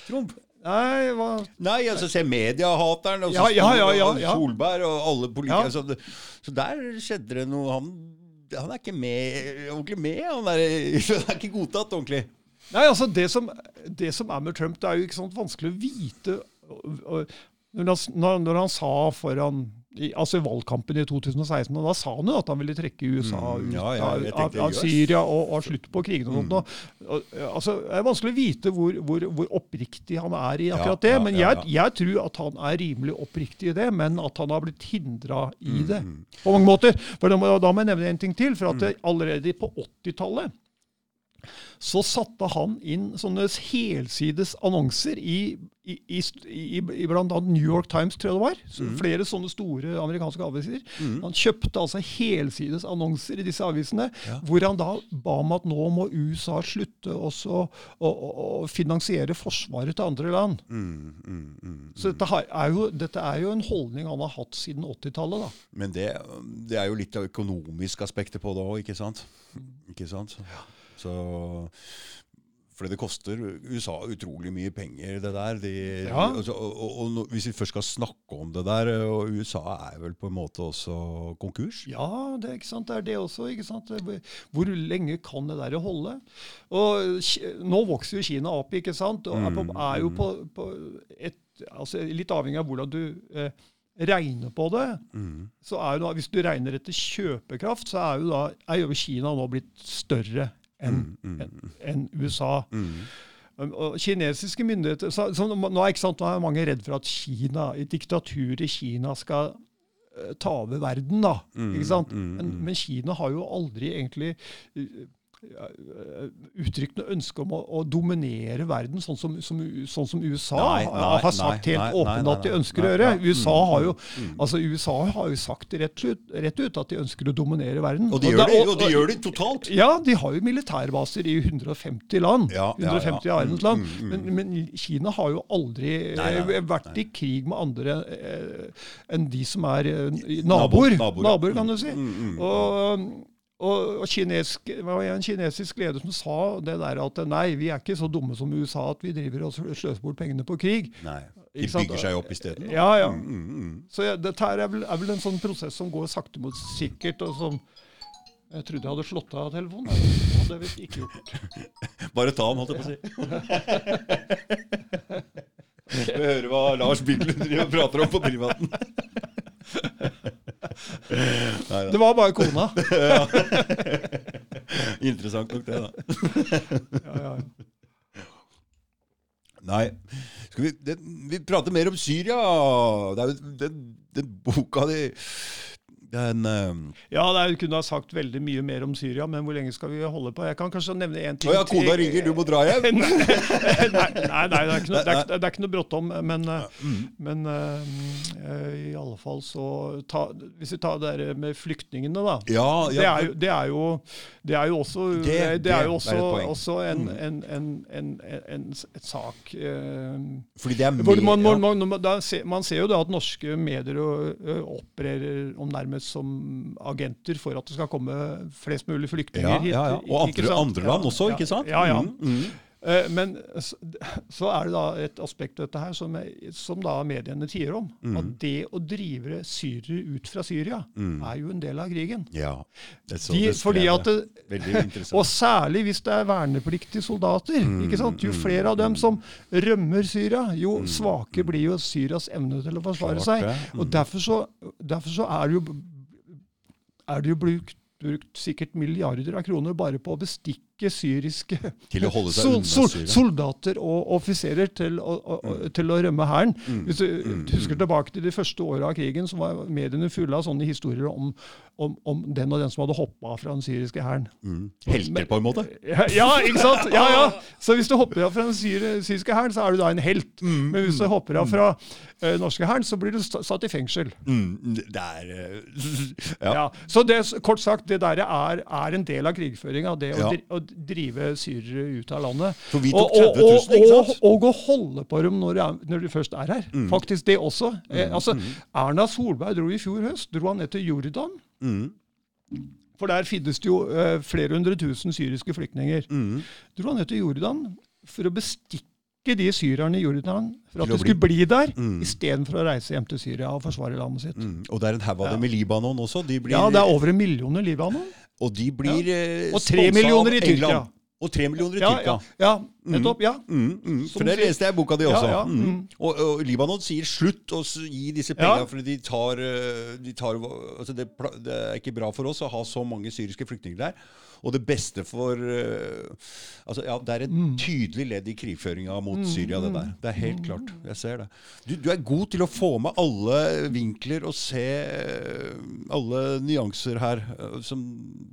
Trump. Nei, hva? Nei, altså se mediehateren og ja, ja, Solberg og alle politikere. Så, så, der skjedde det noe. Han, han er ikke med, ordentlig med. Han er, han er ikke godtatt ordentlig. Nei, altså det som, det som, er med Trump, det er jo ikke sånn vanskelig å vite når han, når han sa foran i, altså i valgkampen i 2016, og da sa han jo at han ville trekke USA mm, ut ja, ja, av, av, Syria og, og slutte på krigen. og sånt. Mm. Og, altså, det er vanskelig å vite hvor, hvor, hvor oppriktig han er i akkurat det. men jeg, jeg, tror at han er rimelig oppriktig i det, men at han har blitt hindra i mm, det mm. på mange måter. For Da må, da må jeg nevne en ting til. for at mm. allerede på 80-tallet så satte han inn sånne helsides annonser i, i, i, i, i bl.a. New York Times, tror jeg det var. Så mm. Flere sånne store amerikanske aviser. Mm. Han kjøpte altså helsides annonser i disse avisene, ja. hvor han da ba om at nå må USA slutte også å, å, å finansiere forsvaret til andre land. Mm, mm, mm så dette er, jo, dette er, jo, en holdning han har hatt siden 80-tallet. Men det, det, er jo litt av økonomisk aspektet på det òg, ikke sant? Mm. Ikke sant? Ja. Så fordi det koster USA utrolig mye penger, det der. De, ja. altså, og, og, og, hvis vi først skal snakke om det der og USA er vel på en måte også konkurs? Ja, det er, det er det også. ikke sant? Hvor lenge kan det der holde? Og Nå vokser jo Kina opp, ikke sant? og er, på, mm, er jo mm. på, på et, altså Litt avhengig av hvordan du eh, regner på det. Mm. så er jo da, Hvis du regner etter kjøpekraft, så er jo da er jo Kina nå blitt større enn mm, mm, en, en USA. Mm. og kinesiske myndigheter så, så nå, er, sant, nå, er, mange redd for at Kina, diktaturet i Kina skal uh, ta over verden. da, ikke sant? Men, men, Kina har jo aldri egentlig uh, uttrykt noe ønske om å, å, dominere verden, sånn som, som, sånn som USA nei, nei, har sagt nei, helt åpent at de ønsker å gjøre. USA har jo mm, mm. altså USA har jo sagt rett ut, rett ut, at de ønsker å dominere verden. Og de, og, gjør, det, og, og de gjør det totalt. Ja, de har jo militærbaser i 150 land. Ja, 150 ja, ja. verdens land. Mm, mm, men, men, Kina har jo aldri eh, vært i krig med andre eh, enn de som er eh, naboer. Naboer, naboer, kan du si. Mm, og og, og kinesk, det var en kinesisk leder som sa det der at nei, vi er ikke så dumme som USA at vi driver og sløser bort pengene på krig. Nei, De bygger seg opp isteden. Ja, ja. Mm, mm, mm. Så ja, dette er vel, er vel, en sånn prosess som går sakte, mot sikkert. og som Jeg trodde jeg hadde slått av telefonen. Det hadde jeg ikke gjort. Bare ta den, holdt jeg på å si. Vi hører hva Lars Birkelund prater om på privaten. Det var bare kona. Interessant nok, det, da. ja, ja. Nei. Skal vi, det, vi prater mer om Syria. Det er jo den, den boka di den, uh... Ja, det kunne ha sagt veldig mye mer om Syria, men hvor lenge skal vi holde på? Jeg kan kanskje nevne én ting. Å ja, kona ringer, du må dra hjem? nei, nei, nei, det er ikke noe, det er, det er ikke noe bråttom. Men, eh, mm. men uh, i alle fall så ta, Hvis vi tar det med flyktningene, da. Ja, ja, det, er jo, det, er jo, det, er jo, også, det, er jo også, også en, mm. en, en, en, en, en sak uh, Fordi det er mer, man, man, man, ser, man, ser, jo da at norske medier opererer om nærmest som agenter for at det skal komme flest mulig flyktninger hit. Og andre, andre land også, ikke sant? Ja, ja. Mm, mm. Eh, Men så, er det da et aspekt ved dette her som, som da mediene tier om. At det å drive syrere ut fra Syria er jo en del av krigen. Ja. Det er så De, fordi at det, og særlig hvis det er vernepliktige soldater. ikke sant? Jo flere av dem som rømmer Syria, jo svake blir jo Syrias evne til å forsvare Klart seg. Og derfor så, derfor så er det jo, er det jo brukt, brukt sikkert milliarder av kroner bare på å bestikke syriske sol, sol, soldater og offiserer til, å- til å rømme hæren. Mm. Hvis du husker tilbake til de første åra av krigen, så var mediene fulle av sånne historier om, om, om den og den som hadde hoppa fra den syriske hæren. Mm. Helter, på en måte. Ja, ja, ikke sant? Ja, ja. Så hvis du hopper av fra den syriske hæren, så er du da en helt. Mm. Men hvis du hopper av fra uh, norske hæren, så blir du satt i fengsel. Mm. Det er eh, ja. Ja. Så det, kort sagt, det der er, er en del av krigføringa. Det å, Ja. å drive syrere ut av landet. For vi tok 30 000, og, ikke og, sant? og å holde på dem når, når de først er her. Faktisk det også. Eh, altså, Erna Solberg dro i fjor høst dro han ned til Jordan. Mm. For der finnes det jo eh, flere hundre tusen syriske flyktninger. Mm. Dro han ned til Jordan for å bestikke de syrerne i Jordan for at de skulle bli der, Mm. istedenfor å reise hjem til Syria og forsvare landet sitt. Mm. Og det er en haug av dem i Libanon også. De blir, Ja, det er over en million i Libanon. Og de blir ja. Og tre millioner i Tyrkia. Og tre millioner i Tyrkia. ja, ja nettopp. Ja. Mm, mm. mm. For det leste jeg i boka di også. mm. mm. Og, og Libanon sier slutt å gi disse pengene, fordi de tar, eh, de tar altså det, det er ikke bra for oss å ha så mange syriske flyktninger der. Og det beste for uh, altså ja, Det er et Mm. tydelig ledd i krigføringa mot Syria, det der. Det er helt klart. Jeg ser det. Du, du er god til å få med alle vinkler og se eh, alle nyanser her. eh, Som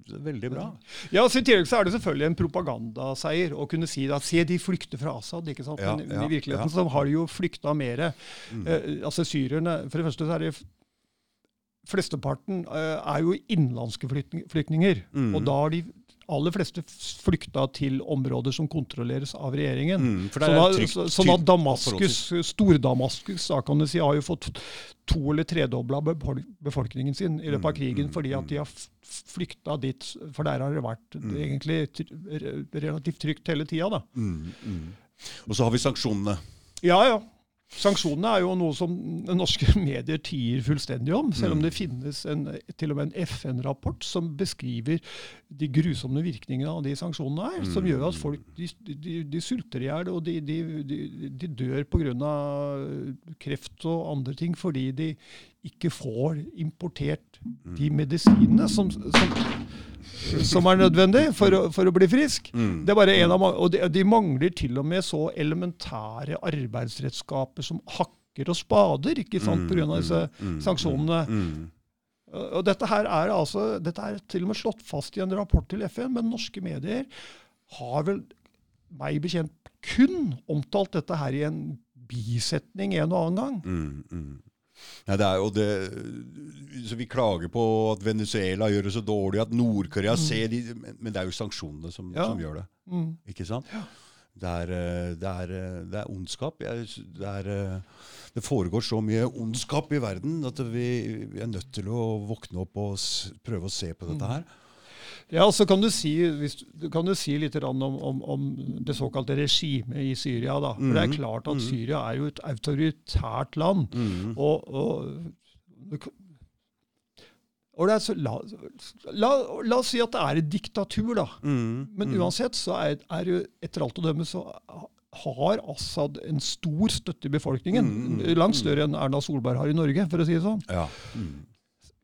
er Veldig bra. Ja, så I tillegg så er det selvfølgelig en propagandaseier å kunne si at se, de flykter fra Assad. ikke sant? Ja, Men ja, i virkeligheten ja. så har de jo flykta mer. Eh, altså Syrerne For det første så er det Flesteparten eh, er jo innenlandske flyktninger. Mm. Og da har de aller fleste flykta til områder som kontrolleres av regjeringen. Mm, Sånn at, trygt- så- sånn at Damaskus, Stor-Damaskus da kan du si, har jo fått to- eller tredobla befolkningen sin i løpet av Mm, krigen fordi at de har flykta dit. For der har det vært egentlig relativt trygt hele tida. Mm, mm. Og så har vi sanksjonene. Ja, ja. Sanksjonene er jo noe som norske medier tier fullstendig om, selv om det finnes en, til og med en FN-rapport som beskriver de grusomme virkningene av de sanksjonene her, som gjør at folk de, de, de sulter i hjel, og de, de, de, de dør pga. kreft og andre ting fordi de ikke får importert de medisinene som, som, som er nødvendig for å, for å bli frisk. Mm. Det er bare en av, og de, de mangler til og med så elementære arbeidsredskaper som hakker og spader, ikke sant, Mm, pga. disse mm, sanksjonene. Mm. Og dette her er altså, dette er til og med slått fast i en rapport til FN, men norske medier har vel meg bekjent kun omtalt dette her i en bisetning en og annen gang. Mm, mm. Nei, det er jo det så Vi klager på at Venezuela gjør det så dårlig, at Nord-Korea ser de Men det er jo sanksjonene som, Ja. som gjør det. Mm. Ikke sant? Det er, eh, det er, eh, det er ondskap. Det, er, eh, det foregår så mye ondskap i verden at vi, vi er nødt til å våkne opp og prøve å se på dette her. Ja, så kan du si, hvis, kan du si litt om, om, om det såkalte regimet i Syria. da. For Det er klart at Syria er jo et autoritært land. Og, og og det er så, la, la, la oss si at det er et diktatur, da. Men uansett så er, er jo etter alt å dømme så har Assad en stor støtte i befolkningen. Langt større enn Erna Solberg har i Norge, for å si det sånn. Ja.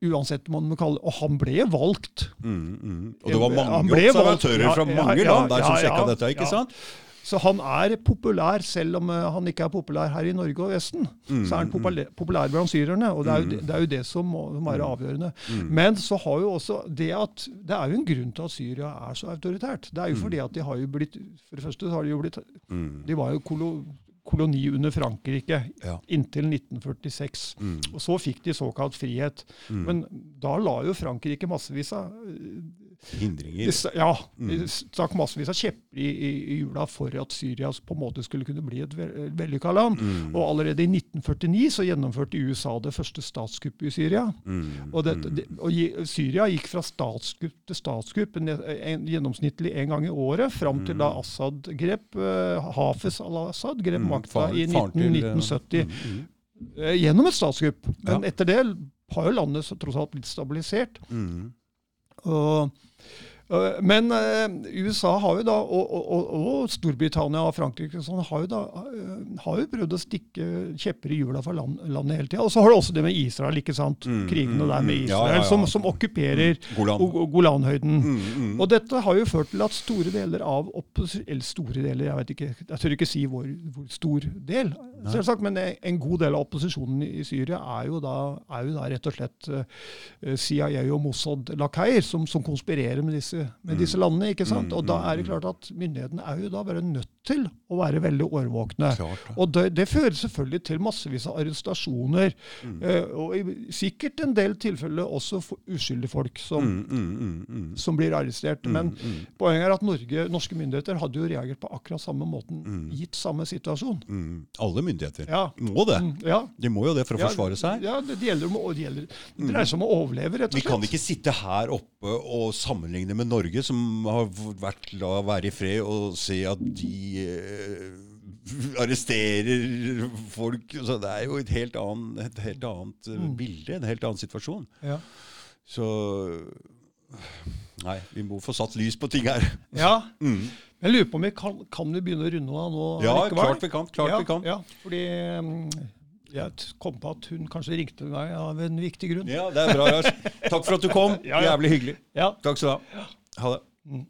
Uansett man kaller Og han ble valgt. Mm, mm. Og det var mange observatører Ja, fra mange ja, land der som sjekka dette, ikke sant? Så han er populær, selv om eh, han ikke er populær her i Norge og Vesten. Mm, Så er han populær, populær blant syrerne, og det er jo det, det, er jo det som må må Mm. være avgjørende. Men så har jo også det at det er jo en grunn til at Syria er så autoritært. Det er Mm. jo fordi at de har jo blitt For det første så har de jo blitt De var jo kolo, koloni under Frankrike Ja. inntil 1946. Mm. Og så fikk de såkalt frihet. Men da la jo Frankrike massevis av Hindringer. Ja. Vi stakk massevis av kjepper i, i, hjula for at Syria på en måte skulle kunne bli et vellykka land. Og allerede i 1949 så gjennomførte USA det første statskuppet i Syria. Mm. Og, det, og Syria gikk fra statskupp til statskupp en, en, gjennomsnittlig en gang i året, fram til da Assad grep uh, Hafez al-Assad grep Mm, makta i 19, til, eh, 1970 Mm, eh, gjennom et statskupp. Men Ja. etter det har jo landet tross alt blitt stabilisert. mm, mm. Og, øh, men øh, USA har jo da, og, og, og, Storbritannia og Frankrike sånn, har, jo da, øh, har jo prøvd å stikke kjepper i hjula for land, landet hele tida. Og så har du også det med Israel, ikke sant? Mm, krigene mm, der med Israel, Ja, ja, ja. Som, som okkuperer Golan. Golanhøyden. Mm, mm. Og dette har jo ført til at store deler av opposisjonen Eller store deler, jeg vet ikke, jeg tør ikke si hvor, hvor stor del, selvsagt, men en god del av opposisjonen i Syria er jo da, er jo da rett og slett eh, CIA og Mossad-lakeier som, som konspirerer med disse, med disse landene. ikke sant? Mm, Og da mm, er det klart at myndighetene er jo da bare nødt til å være veldig årvåkne. Klart. Og det, det fører selvfølgelig til massevis av arrestasjoner, Mm. eh, og i sikkert en del tilfeller også uskyldige folk som, Mm, mm, mm, mm. som blir arrestert. Men mm. poenget er at Norge, norske myndigheter hadde jo reagert på akkurat samme måten, Mm. gitt samme situasjon. Mm. Alle myndigheter Ja. må det. Mm, ja. De må jo det for å forsvare seg. Ja, det, gjelder det, gjelder, det dreier seg om å overleve, rett og slett. Vi kan ikke sitte her oppe og sammenligne med Norge, som har vært la være i fred, og se at de eh, arresterer folk. Så det er jo et helt annet, et helt annet eh, Mm. bilde, en helt annen situasjon. Ja. Så Nei, vi må få satt lys på ting her. ja. Mm. Jeg lurer på om vi kan, kan vi begynne å runde av nå? Ja, likevel? klart vi kan. Klart ja, vi kan. Ja, fordi mm, jeg kom på at hun kanskje ringte meg av en viktig grunn. Ja, det er bra, Lars. Takk for at du kom. Ja. Jævlig hyggelig. Ja. Takk skal du ha. Ha det. Mm.